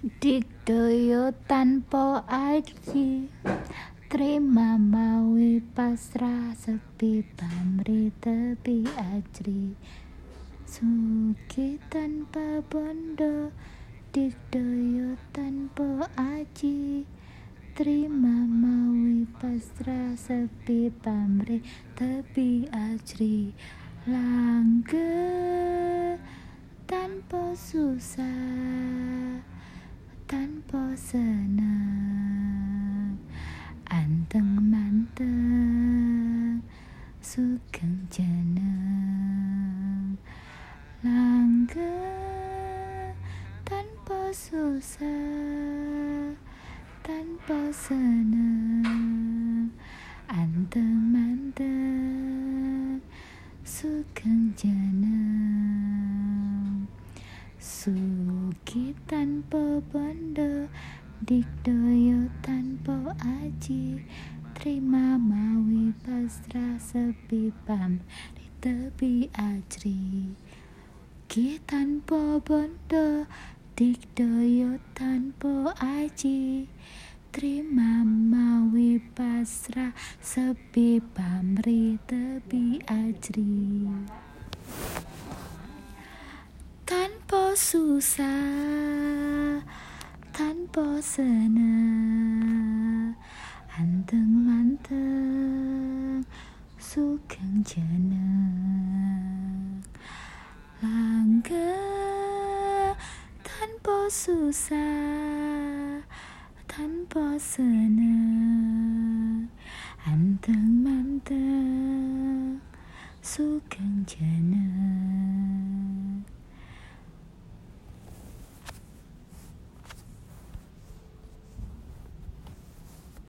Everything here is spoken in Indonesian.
Dikdoyo tanpa aji. Terima mawi pasrah sepi pamri tepi ajri. Suki tanpa bondo Dikdoyo tanpa aji. Terima mawi pasrah sepi pamri tepi ajri. Langge tanpa susah senang. Anteng manteng sugeng jeneng. Langgeng tanpa susah tanpa senang anteng manteng sugeng jeneng Suki tanpa bondo Dikdoyo tanpa aji. Terima mawi pasrah sepi pam Di tepi ajri. Ki tanpa bondo Dikdoyo tanpa aji. Terima mawi pasrah sepi pamri tepi ajri susah tanpa senang anteng manteng sugeng jeneng langgeng tanpa susah tanpa senang anteng manteng sugeng jeneng